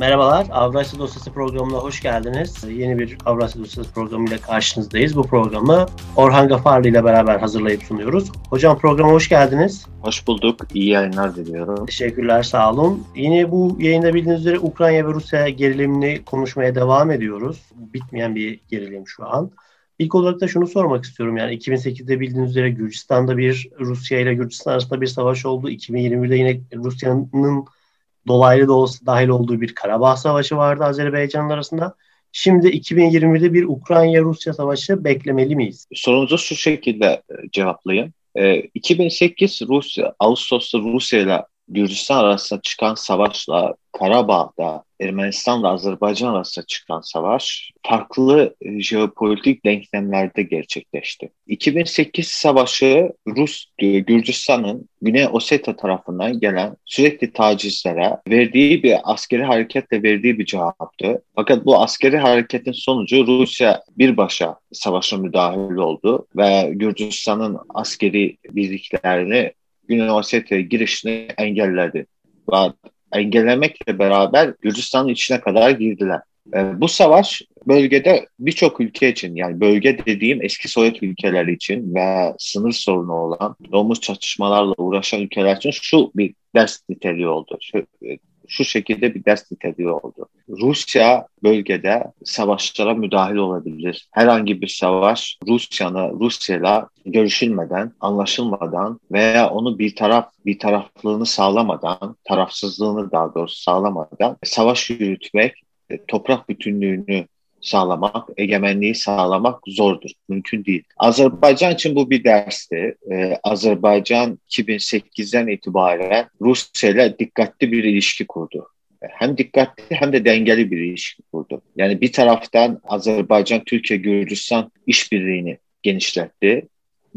Merhabalar, Avrasya Dosyası programına hoş geldiniz. Yeni bir Avrasya Dosyası programıyla karşınızdayız. Bu programı Orhan Gafarlı ile beraber hazırlayıp sunuyoruz. Hocam programa hoş geldiniz. Hoş bulduk, iyi yayınlar diliyorum. Teşekkürler, sağ olun. Yine bu yayında bildiğiniz üzere Ukrayna ve Rusya gerilimini konuşmaya devam ediyoruz. Bitmeyen bir gerilim şu an. İlk olarak da şunu sormak istiyorum. Yani 2008'de bildiğiniz üzere Gürcistan'da bir Rusya ile Gürcistan arasında bir savaş oldu. 2021'de yine Rusya'nın dolaylı da olsa dahil olduğu bir Karabağ Savaşı vardı Azerbaycan arasında. Şimdi 2020'de bir Ukrayna-Rusya savaşı beklemeli miyiz? Sorunuzu şu şekilde e, cevaplayayım. 2008 Rusya, Ağustos'ta Rusya ile Gürcistan arasında çıkan savaşla Karabağ'da Ermenistan'la Azerbaycan arasında çıkan savaş farklı e, jeopolitik denklemlerde gerçekleşti. 2008 savaşı Rus e, Gürcistan'ın Güney Ossetya tarafından gelen sürekli tacizlere verdiği bir askeri hareketle verdiği bir cevaptı. Fakat bu askeri hareketin sonucu Rusya bir başa savaşa müdahil oldu ve Gürcistan'ın askeri birliklerini Ossetya'ya girişini engelledi. Ve engellemekle beraber Gürcistan'ın içine kadar girdiler. E, bu savaş bölgede birçok ülke için yani bölge dediğim eski Sovyet ülkeleri için ve sınır sorunu olan domuz çatışmalarla uğraşan ülkeler için şu bir ders niteliği oldu. Şu, şu şekilde bir ders niteliği oldu. Rusya bölgede savaşlara müdahil olabilir. Herhangi bir savaş Rusya'nı Rusya'yla görüşülmeden, anlaşılmadan veya onu bir taraf bir taraflığını sağlamadan, tarafsızlığını daha doğrusu sağlamadan savaş yürütmek, e, toprak bütünlüğünü sağlamak, egemenliği sağlamak zordur. Mümkün değil. Azerbaycan için bu bir dersti. Ee, Azerbaycan 2008'den itibaren Rusya ile dikkatli bir ilişki kurdu. Hem dikkatli hem de dengeli bir ilişki kurdu. Yani bir taraftan Azerbaycan, Türkiye, Gürcistan işbirliğini genişletti.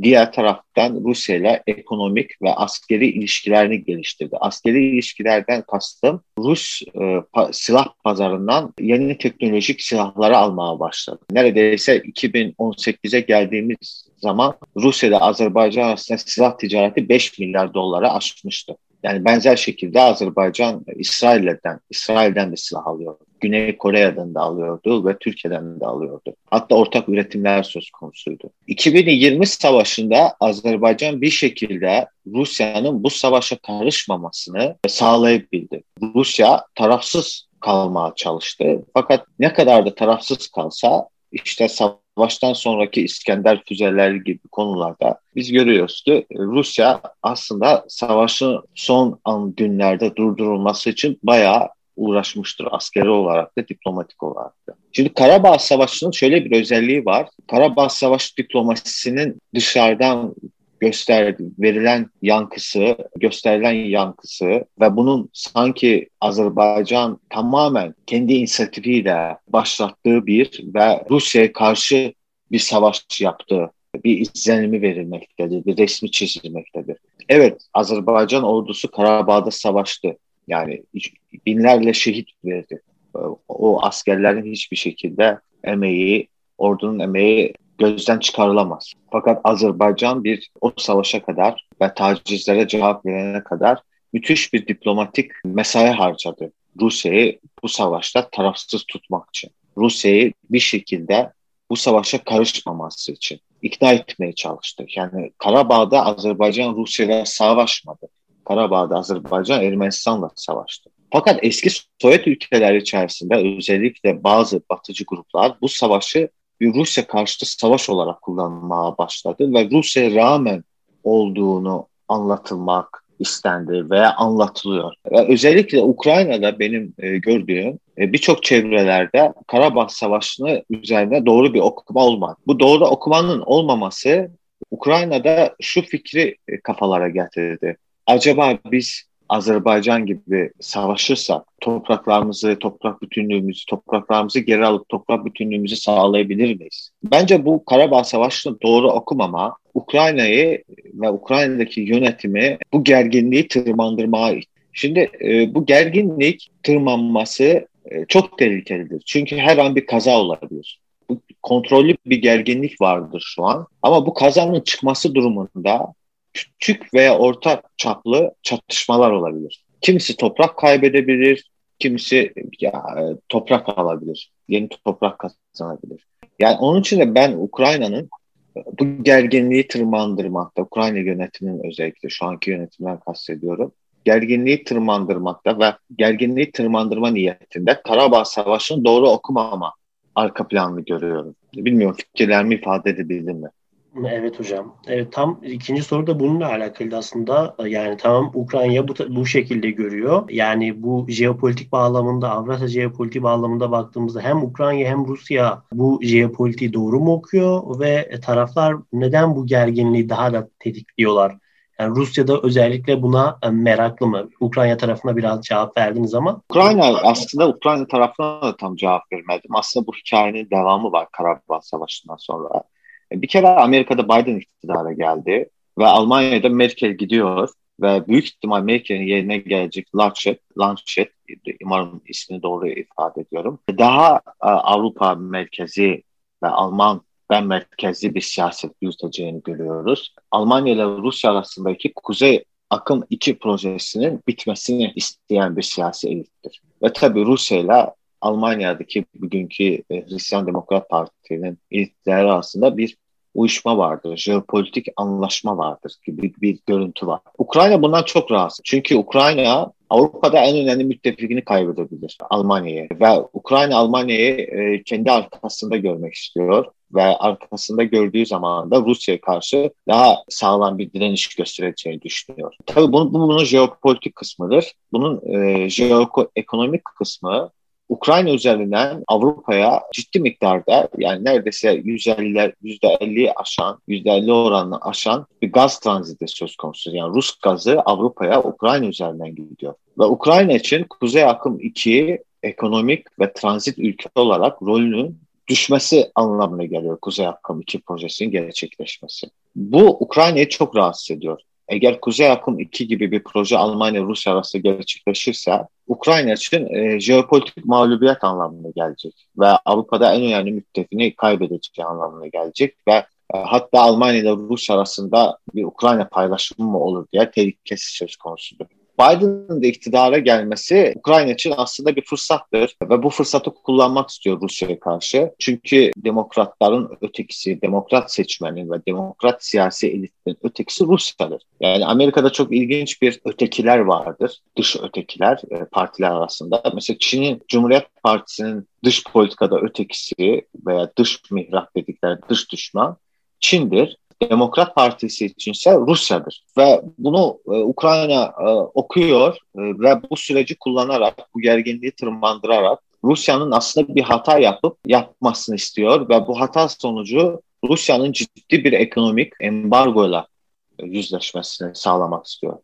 Diğer taraftan Rusya ile ekonomik ve askeri ilişkilerini geliştirdi. Askeri ilişkilerden kastım Rus e, pa silah pazarından yeni teknolojik silahları almaya başladı. Neredeyse 2018'e geldiğimiz zaman Rusya ile Azerbaycan arasında silah ticareti 5 milyar dolara aşmıştı. Yani benzer şekilde Azerbaycan İsrail'den İsrail'den de silah alıyor. Güney Kore'den de alıyordu ve Türkiye'den de alıyordu. Hatta ortak üretimler söz konusuydu. 2020 savaşında Azerbaycan bir şekilde Rusya'nın bu savaşa karışmamasını sağlayabildi. Rusya tarafsız kalmaya çalıştı. Fakat ne kadar da tarafsız kalsa işte savaştan sonraki İskender füzeleri gibi konularda biz görüyoruz ki Rusya aslında savaşın son an günlerde durdurulması için bayağı uğraşmıştır askeri olarak da diplomatik olarak da. Şimdi Karabağ Savaşı'nın şöyle bir özelliği var. Karabağ Savaşı diplomasisinin dışarıdan gösterdi, verilen yankısı, gösterilen yankısı ve bunun sanki Azerbaycan tamamen kendi inisiyatifiyle başlattığı bir ve Rusya'ya karşı bir savaş yaptığı bir izlenimi verilmektedir, bir resmi çizilmektedir. Evet, Azerbaycan ordusu Karabağ'da savaştı. Yani binlerle şehit verdi. O askerlerin hiçbir şekilde emeği, ordunun emeği gözden çıkarılamaz. Fakat Azerbaycan bir o savaşa kadar ve tacizlere cevap verene kadar müthiş bir diplomatik mesai harcadı. Rusya'yı bu savaşta tarafsız tutmak için. Rusya'yı bir şekilde bu savaşa karışmaması için ikna etmeye çalıştı. Yani Karabağ'da Azerbaycan Rusya'yla savaşmadı. Karabağ'da Azerbaycan Ermenistan'la savaştı. Fakat eski Sovyet ülkeleri içerisinde özellikle bazı batıcı gruplar bu savaşı bir Rusya karşıtı savaş olarak kullanmaya başladı ve Rusya'ya rağmen olduğunu anlatılmak istendi veya anlatılıyor. Ve özellikle Ukrayna'da benim e, gördüğüm e, birçok çevrelerde Karabağ Savaşı'nı üzerine doğru bir okuma olmadı. Bu doğru okumanın olmaması Ukrayna'da şu fikri e, kafalara getirdi. Acaba biz Azerbaycan gibi savaşırsak topraklarımızı, toprak bütünlüğümüzü, topraklarımızı geri alıp toprak bütünlüğümüzü sağlayabilir miyiz? Bence bu Karabağ Savaşı'nı doğru okumama Ukrayna'yı ve Ukrayna'daki yönetimi bu gerginliği tırmandırmaya Şimdi e, bu gerginlik tırmanması e, çok tehlikelidir. Çünkü her an bir kaza olabilir. Bu kontrollü bir gerginlik vardır şu an. Ama bu kazanın çıkması durumunda küçük veya orta çaplı çatışmalar olabilir. Kimisi toprak kaybedebilir, kimisi ya, toprak alabilir, yeni toprak kazanabilir. Yani onun için de ben Ukrayna'nın bu gerginliği tırmandırmakta, Ukrayna yönetiminin özellikle şu anki yönetimden kastediyorum, gerginliği tırmandırmakta ve gerginliği tırmandırma niyetinde Karabağ Savaşı'nı doğru okumama arka planını görüyorum. Bilmiyorum fikirlerimi ifade edebildim mi? Evet hocam. Evet tam ikinci soru da bununla alakalı aslında. Yani tamam Ukrayna bu, bu şekilde görüyor. Yani bu jeopolitik bağlamında, Avrasya jeopolitik bağlamında baktığımızda hem Ukrayna hem Rusya bu jeopolitiği doğru mu okuyor ve taraflar neden bu gerginliği daha da tetikliyorlar? Yani Rusya'da özellikle buna e, meraklı mı? Ukrayna tarafına biraz cevap verdiniz ama. Ukrayna aslında Ukrayna tarafına da tam cevap vermedim. Aslında bu hikayenin devamı var Karabağ Savaşı'ndan sonra. Bir kere Amerika'da Biden iktidara geldi ve Almanya'da Merkel gidiyor ve büyük ihtimal Merkel'in yerine gelecek Laschet, Laschet umarım ismini doğru ifade ediyorum. Daha e, Avrupa merkezi ve Alman ben merkezli bir siyaset yürüteceğini görüyoruz. Almanya ile Rusya arasındaki Kuzey Akım 2 projesinin bitmesini isteyen bir siyasi elittir. Ve tabii Rusya ile Almanya'daki bugünkü e, Hristiyan Demokrat Parti'nin elitleri arasında bir uyuşma vardır, jeopolitik anlaşma vardır gibi bir görüntü var. Ukrayna bundan çok rahatsız. Çünkü Ukrayna Avrupa'da en önemli müttefikini kaybedebilir Almanya'yı ve Ukrayna Almanya'yı e, kendi arkasında görmek istiyor ve arkasında gördüğü zaman da Rusya'ya karşı daha sağlam bir direniş göstereceğini düşünüyor. Tabii bu, bu bunun jeopolitik kısmıdır. Bunun e, jeoekonomik kısmı Ukrayna üzerinden Avrupa'ya ciddi miktarda yani neredeyse %50'ler %50'yi aşan, %50 oranını aşan bir gaz tranziti söz konusu. Yani Rus gazı Avrupa'ya Ukrayna üzerinden gidiyor. Ve Ukrayna için Kuzey Akım 2 ekonomik ve transit ülke olarak rolünün düşmesi anlamına geliyor Kuzey Akım 2 projesinin gerçekleşmesi. Bu Ukrayna'yı çok rahatsız ediyor. Eğer Kuzey Akım 2 gibi bir proje Almanya-Rusya arasında gerçekleşirse Ukrayna için e, jeopolitik mağlubiyet anlamına gelecek ve Avrupa'da en önemli müttefini kaybedeceği anlamına gelecek ve e, hatta Almanya ile Rusya arasında bir Ukrayna paylaşımı mı olur diye tehlikesi söz konusudur. Biden'ın da iktidara gelmesi Ukrayna için aslında bir fırsattır ve bu fırsatı kullanmak istiyor Rusya'ya karşı. Çünkü demokratların ötekisi, demokrat seçmenin ve demokrat siyasi elitlerin ötekisi Rusya'dır. Yani Amerika'da çok ilginç bir ötekiler vardır, dış ötekiler e, partiler arasında. Mesela Çin'in Cumhuriyet Partisi'nin dış politikada ötekisi veya dış mihrap dedikleri dış düşman Çin'dir. Demokrat Partisi içinse Rusya'dır. Ve bunu e, Ukrayna e, okuyor e, ve bu süreci kullanarak, bu gerginliği tırmandırarak Rusya'nın aslında bir hata yapıp yapmasını istiyor ve bu hata sonucu Rusya'nın ciddi bir ekonomik embargoyla e, yüzleşmesini sağlamak istiyor.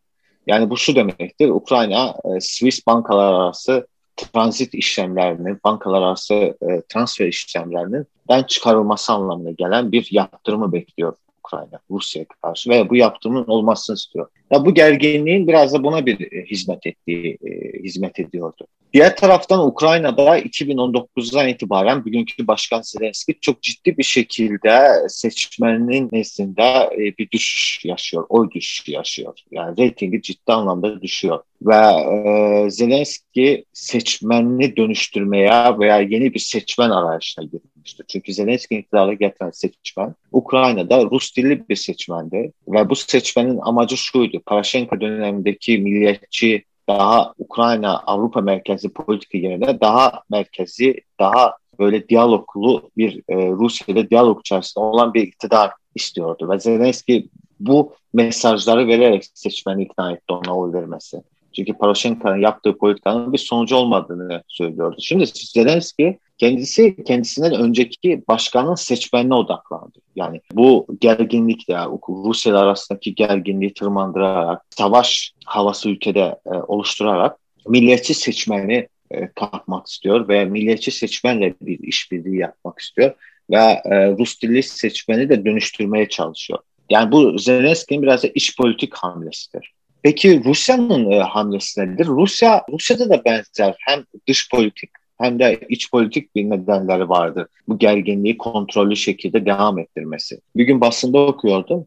Yani bu şu demektir, Ukrayna e, Swiss bankalar arası transit işlemlerinin, bankalar arası e, transfer işlemlerinin ben çıkarılması anlamına gelen bir yaptırımı bekliyor. Ukrayna Rusya'ya karşı ve bu yaptırımın olmasını istiyor. Ya bu gerginliğin biraz da buna bir e, hizmet ettiği e, hizmet ediyordu. Diğer taraftan Ukrayna'da 2019'dan itibaren bugünkü Başkan Zelenski çok ciddi bir şekilde seçmeninin nezdinde e, bir düşüş yaşıyor, oy düşüşü yaşıyor. Yani reytingi ciddi anlamda düşüyor. Ve e, Zelenski seçmenini dönüştürmeye veya yeni bir seçmen arayışına girmiştir. Çünkü Zelenski iktidara getiren seçmen Ukrayna'da Rus dilli bir seçmendi. Ve bu seçmenin amacı şuydu. Poroshenko dönemindeki milliyetçi daha Ukrayna Avrupa merkezli politika yerine daha merkezi, daha böyle diyaloglu bir e, Rusya ile diyalog içerisinde olan bir iktidar istiyordu. Ve Zelenski bu mesajları vererek seçmeni ikna etti ona oy vermesi. Çünkü Poroshenko'nun yaptığı politikanın bir sonucu olmadığını söylüyordu. Şimdi Zelenski kendisi kendisinden önceki başkanın seçmenine odaklandı. Yani bu gerginlik de Rusya arasındaki gerginliği tırmandırarak, savaş havası ülkede e, oluşturarak milliyetçi seçmeni e, kapmak istiyor ve milliyetçi seçmenle bir işbirliği yapmak istiyor ve e, Rus dilli seçmeni de dönüştürmeye çalışıyor. Yani bu Zelenski'nin biraz da iç politik hamlesidir. Peki Rusya'nın e, hamlesi nedir? Rusya Rusya'da da benzer hem dış politik hem de iç politik bir nedenleri vardır. Bu gerginliği kontrollü şekilde devam ettirmesi. Bir gün basında okuyordum.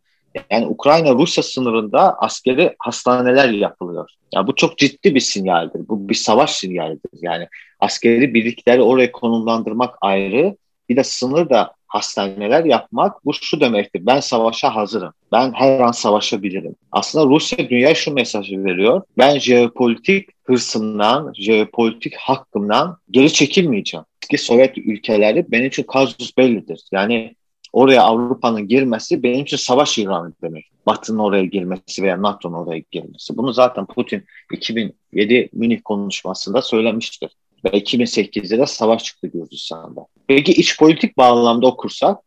Yani Ukrayna-Rusya sınırında askeri hastaneler yapılıyor. Yani bu çok ciddi bir sinyaldir. Bu bir savaş sinyalidir. Yani askeri birlikleri oraya konumlandırmak ayrı. Bir de sınırda hastaneler yapmak bu şu demektir. Ben savaşa hazırım. Ben her an savaşabilirim. Aslında Rusya dünya şu mesajı veriyor. Ben jeopolitik hırsımdan, jeopolitik hakkımdan geri çekilmeyeceğim. Eski Sovyet ülkeleri benim için kazus bellidir. Yani oraya Avrupa'nın girmesi benim için savaş ilanı demek. Batı'nın oraya girmesi veya NATO'nun oraya girmesi. Bunu zaten Putin 2007 Münih konuşmasında söylemiştir. Ve 2008'de de savaş çıktı Gürcistan'da. Peki iç politik bağlamda okursak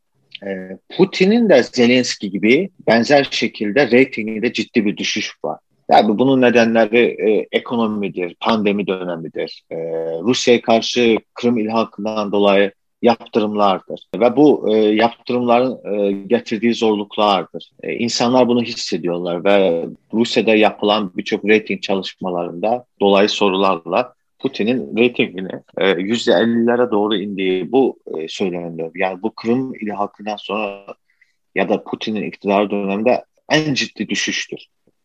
e, Putin'in de Zelenski gibi benzer şekilde reytinginde ciddi bir düşüş var. Yani bunun nedenleri e, ekonomidir, pandemi dönemidir. E, Rusya'ya karşı Kırım ilhakından dolayı yaptırımlardır. Ve bu e, yaptırımların e, getirdiği zorluklardır. E, insanlar bunu hissediyorlar ve Rusya'da yapılan birçok rating çalışmalarında dolayı sorularla Putin'in reytingini e, %50'lere doğru indiği bu e, söyleniyor. Yani bu Kırım ilhakından sonra ya da Putin'in iktidar döneminde en ciddi düşüştür.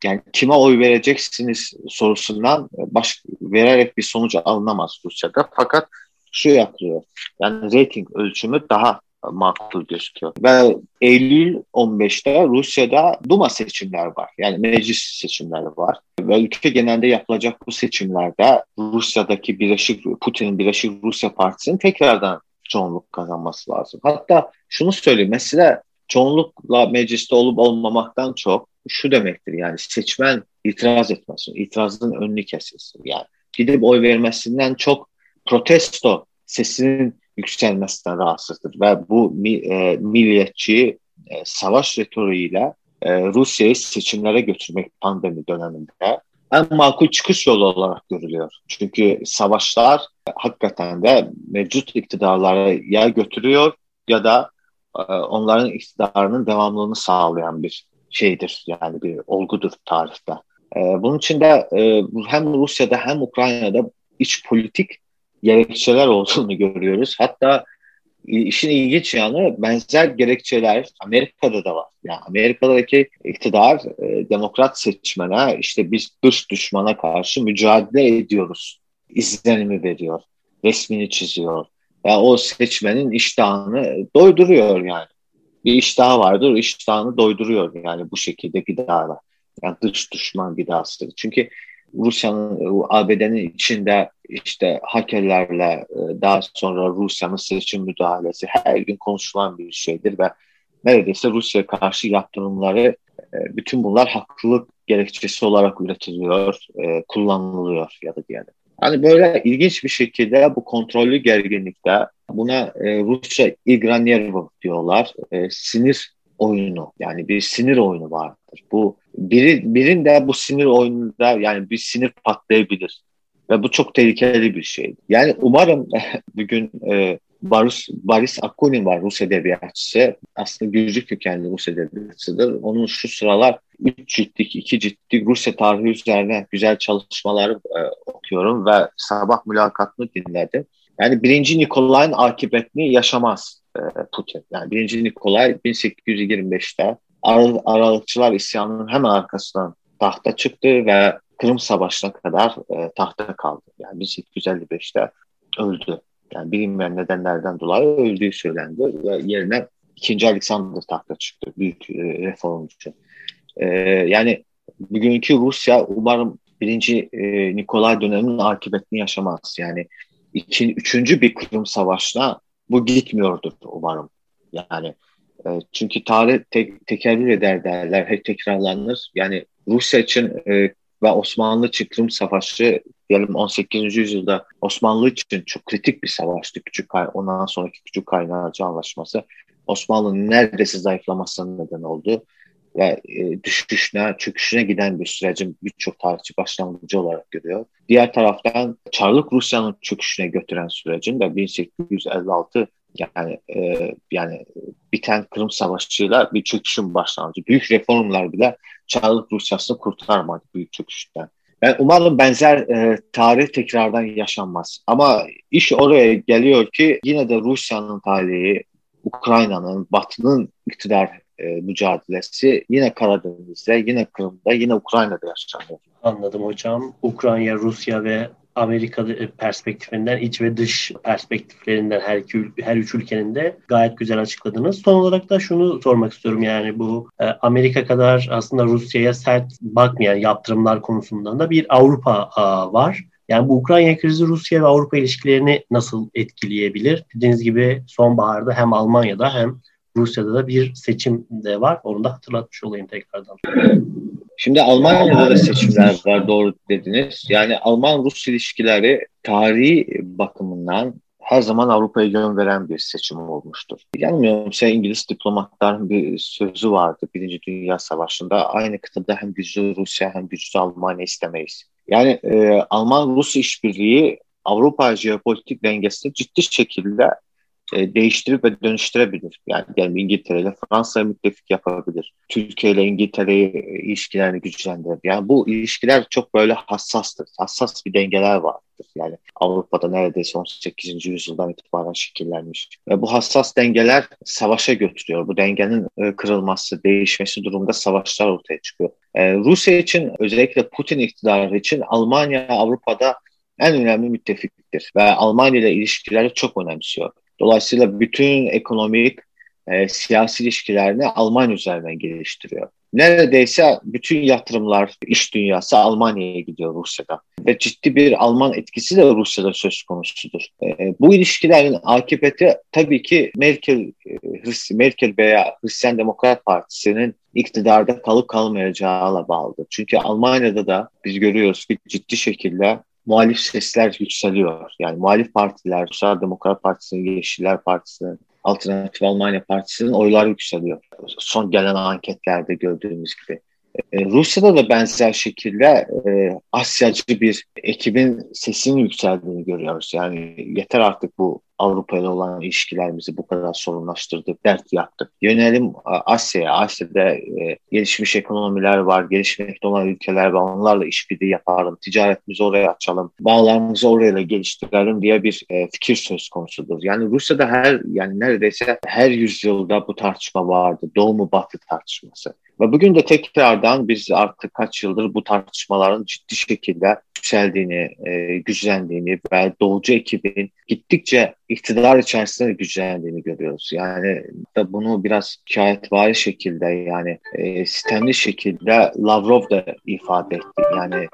Yani kime oy vereceksiniz sorusundan baş vererek bir sonuç alınamaz Rusya'da. Fakat şu yapılıyor. Yani rating ölçümü daha makul gözüküyor. Ve Eylül 15'te Rusya'da Duma seçimler var. Yani meclis seçimleri var. Ve ülke genelinde yapılacak bu seçimlerde Rusya'daki Birleşik Putin'in Birleşik Rusya Partisi'nin tekrardan çoğunluk kazanması lazım. Hatta şunu söyleyeyim. Mesela çoğunlukla mecliste olup olmamaktan çok şu demektir yani seçmen itiraz etmesin, itirazın önünü kesilsin. Yani gidip oy vermesinden çok protesto sesinin yükselmesinden rahatsızdır. Ve bu e, milliyetçi e, savaş retoriğiyle e, Rusya'yı seçimlere götürmek pandemi döneminde en makul çıkış yolu olarak görülüyor. Çünkü savaşlar hakikaten de mevcut iktidarlara ya götürüyor ya da e, onların iktidarının devamlılığını sağlayan bir şeydir. Yani bir olgudur tarihte. E, bunun için de e, hem Rusya'da hem Ukrayna'da iç politik gerekçeler olduğunu görüyoruz. Hatta işin ilginç yanı benzer gerekçeler Amerika'da da var. Yani Amerika'daki iktidar e, demokrat seçmene işte biz dış düşmana karşı mücadele ediyoruz izlenimi veriyor. Resmini çiziyor. Yani o seçmenin iştahını doyduruyor yani. Bir iştahı vardır, iştahını doyduruyor yani bu şekilde gıdalar. Yani dış düşman gıdası. Çünkü Rusya'nın, ABD'nin içinde işte hakerlerle e, daha sonra Rusya'nın seçim müdahalesi her gün konuşulan bir şeydir ve neredeyse Rusya karşı yaptırımları e, bütün bunlar haklılık gerekçesi olarak üretiliyor, e, kullanılıyor ya da diyelim. Hani böyle ilginç bir şekilde bu kontrollü gerginlikte buna Rusça Igraniervo diyorlar. Sinir oyunu yani bir sinir oyunu vardır. Bu biri birinde bu sinir oyununda yani bir sinir patlayabilir. Ve bu çok tehlikeli bir şey. Yani umarım bugün e, Boris, Boris Akunin var Rus edebiyatçısı. Aslında Gürcü kökenli Rus edebiyatçıdır. Onun şu sıralar 3 ciltlik, 2 ciltlik Rusya tarihi üzerine güzel çalışmaları e, okuyorum ve sabah mülakatını dinledim. Yani birinci Nikolay'ın akıbetini yaşamaz e, Putin. Yani birinci Nikolay 1825'te Ar Aralıkçılar isyanının hemen arkasından tahta çıktı ve Kırım Savaşı'na kadar e, tahta kaldı. Yani 1855'te öldü. Yani bilinmeyen nedenlerden dolayı öldüğü söylendi ve yerine 2. Alexander tahta çıktı. Büyük e, reformcu. E, yani bugünkü Rusya umarım birinci e, Nikolay döneminin akıbetini yaşamaz. Yani için, üçüncü bir Kırım Savaşı'na bu gitmiyordur umarım. Yani e, çünkü tarih tek, tekerrür eder derler, hep tekrarlanır. Yani Rusya için e, ve Osmanlı Çıkrım Savaşı diyelim 18. yüzyılda Osmanlı için çok kritik bir savaştı. Küçük ondan sonraki Küçük Kaynarca Anlaşması Osmanlı'nın neredeyse zayıflamasına neden oldu ve e, düşüşüne, çöküşüne giden bir sürecin birçok tarihçi başlangıcı olarak görüyor. Diğer taraftan Çarlık Rusya'nın çöküşüne götüren sürecin ve 1856 yani e, yani biten Kırım Savaşı'yla bir çöküşün başlangıcı. Büyük reformlar bile Çarlık Rusya'sını kurtarmadı büyük çöküşten. Ben umarım benzer e, tarih tekrardan yaşanmaz. Ama iş oraya geliyor ki yine de Rusya'nın tarihi, Ukrayna'nın, Batı'nın iktidar e, mücadelesi yine Karadeniz'de, yine Kırım'da, yine Ukrayna'da yaşanıyor. Anladım hocam. Ukrayna, Rusya ve Amerika perspektifinden, iç ve dış perspektiflerinden her iki her üç ülkenin de gayet güzel açıkladınız. Son olarak da şunu sormak istiyorum yani bu e, Amerika kadar aslında Rusya'ya sert bakmayan yaptırımlar konusundan da bir Avrupa var. Yani bu Ukrayna krizi Rusya ve Avrupa ilişkilerini nasıl etkileyebilir? Dediğiniz gibi sonbaharda hem Almanya'da hem Rusya'da da bir seçim de var. Onu da hatırlatmış olayım tekrardan. Şimdi Almanya'da da seçimler var doğru dediniz. Yani Alman-Rus ilişkileri tarihi bakımından her zaman Avrupa'ya yön veren bir seçim olmuştur. Yanılmıyorumsa İngiliz diplomatların bir sözü vardı Birinci Dünya Savaşı'nda. Aynı kıtada hem güçlü Rusya hem güçlü Almanya istemeyiz. Yani e, Alman-Rus işbirliği Avrupa jeopolitik dengesini ciddi şekilde e, değiştirip ve dönüştürebilir. Yani diyelim İngiltere ile Fransa'ya müttefik yapabilir. Türkiye ile İngiltere ilişkilerini güçlendirir. Yani bu ilişkiler çok böyle hassastır. Hassas bir dengeler vardır. Yani Avrupa'da neredeyse 18. yüzyıldan itibaren şekillenmiş. Ve bu hassas dengeler savaşa götürüyor. Bu dengenin e, kırılması, değişmesi durumunda savaşlar ortaya çıkıyor. E, Rusya için özellikle Putin iktidarı için Almanya Avrupa'da en önemli müttefiktir ve Almanya ile ilişkileri çok önemsiyor. Dolayısıyla bütün ekonomik, e, siyasi ilişkilerini Almanya üzerinden geliştiriyor. Neredeyse bütün yatırımlar, iş dünyası Almanya'ya gidiyor Rusya'da. Ve ciddi bir Alman etkisi de Rusya'da söz konusudur. E, bu ilişkilerin akıbeti tabii ki Merkel, e, Merkel veya Hristiyan Demokrat Partisi'nin iktidarda kalıp kalmayacağıyla bağlıdır. Çünkü Almanya'da da biz görüyoruz ki ciddi şekilde muhalif sesler yükseliyor. Yani muhalif partiler, Sosyal Demokrat Partisi'nin, Yeşiller Partisi'nin, Alternatif Almanya Partisi'nin oylar yükseliyor. Son gelen anketlerde gördüğümüz gibi. E, Rusya'da da benzer şekilde e, Asyacı bir ekibin sesinin yükseldiğini görüyoruz. Yani yeter artık bu Avrupa ile olan ilişkilerimizi bu kadar sorunlaştırdık, dert yaptık. Yönelim Asya'ya. Asya'da e, gelişmiş ekonomiler var, gelişmekte olan ülkeler var. Onlarla işbirliği yapalım, ticaretimizi oraya açalım, bağlarımızı oraya geliştirelim diye bir e, fikir söz konusudur. Yani Rusya'da her, yani neredeyse her yüzyılda bu tartışma vardı. Doğu mu batı tartışması. Ve bugün de tekrardan biz artık kaç yıldır bu tartışmaların ciddi şekilde yükseldiğini, e, güçlendiğini ve doğucu ekibin gittikçe iktidar içerisinde güçlendiğini görüyoruz. Yani da bunu biraz şikayetvari şekilde yani e, sistemli şekilde Lavrov da ifade etti. Yani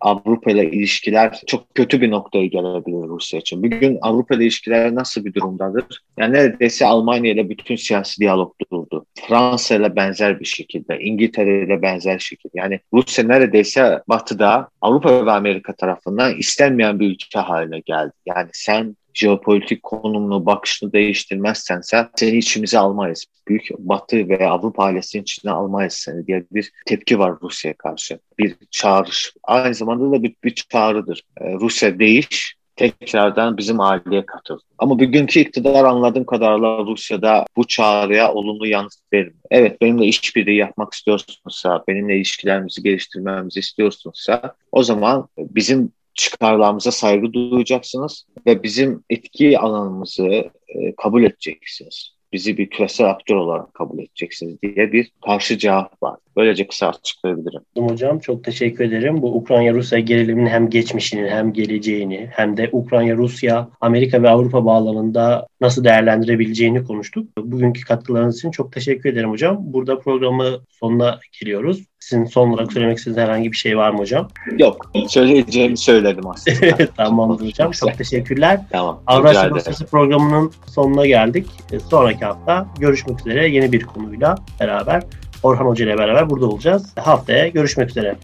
Avrupa ile ilişkiler çok kötü bir noktaya gelebilir Rusya için. Bugün Avrupa ile ilişkiler nasıl bir durumdadır? Yani neredeyse Almanya ile bütün siyasi diyalog durdu. Fransa ile benzer bir şekilde, İngiltere ile benzer şekilde. Yani Rusya neredeyse batıda Avrupa ve Amerika tarafından istenmeyen bir ülke haline geldi. Yani sen jeopolitik konumunu, bakışını değiştirmezsen sen seni içimize almayız. Büyük Batı ve Avrupa ailesinin içine almayız seni diye bir tepki var Rusya'ya karşı. Bir çağrış. Aynı zamanda da bir, bir çağrıdır. Ee, Rusya değiş, tekrardan bizim aileye katıl. Ama bugünkü iktidar anladığım kadarıyla Rusya'da bu çağrıya olumlu yanıt vermiyor. Evet benimle işbirliği yapmak istiyorsunuzsa, benimle ilişkilerimizi geliştirmemizi istiyorsunuzsa o zaman bizim çıkarlarımıza saygı duyacaksınız ve bizim etki alanımızı e, kabul edeceksiniz. Bizi bir küresel aktör olarak kabul edeceksiniz diye bir karşı cevap var. Böylece kısa açıklayabilirim. Hocam çok teşekkür ederim. Bu Ukrayna-Rusya geriliminin hem geçmişini hem geleceğini hem de Ukrayna-Rusya, Amerika ve Avrupa bağlamında nasıl değerlendirebileceğini konuştuk. Bugünkü katkılarınız için çok teşekkür ederim hocam. Burada programı sonuna geliyoruz. Sizin son olarak söylemek istediğiniz herhangi bir şey var mı hocam? Yok. Söyleyeceğimi söyledim aslında. Tamamdır hocam. Çok teşekkürler. Tamam. Avrasya Masası programının sonuna geldik. Sonraki hafta görüşmek üzere yeni bir konuyla beraber Orhan Hoca ile beraber burada olacağız. Haftaya görüşmek üzere.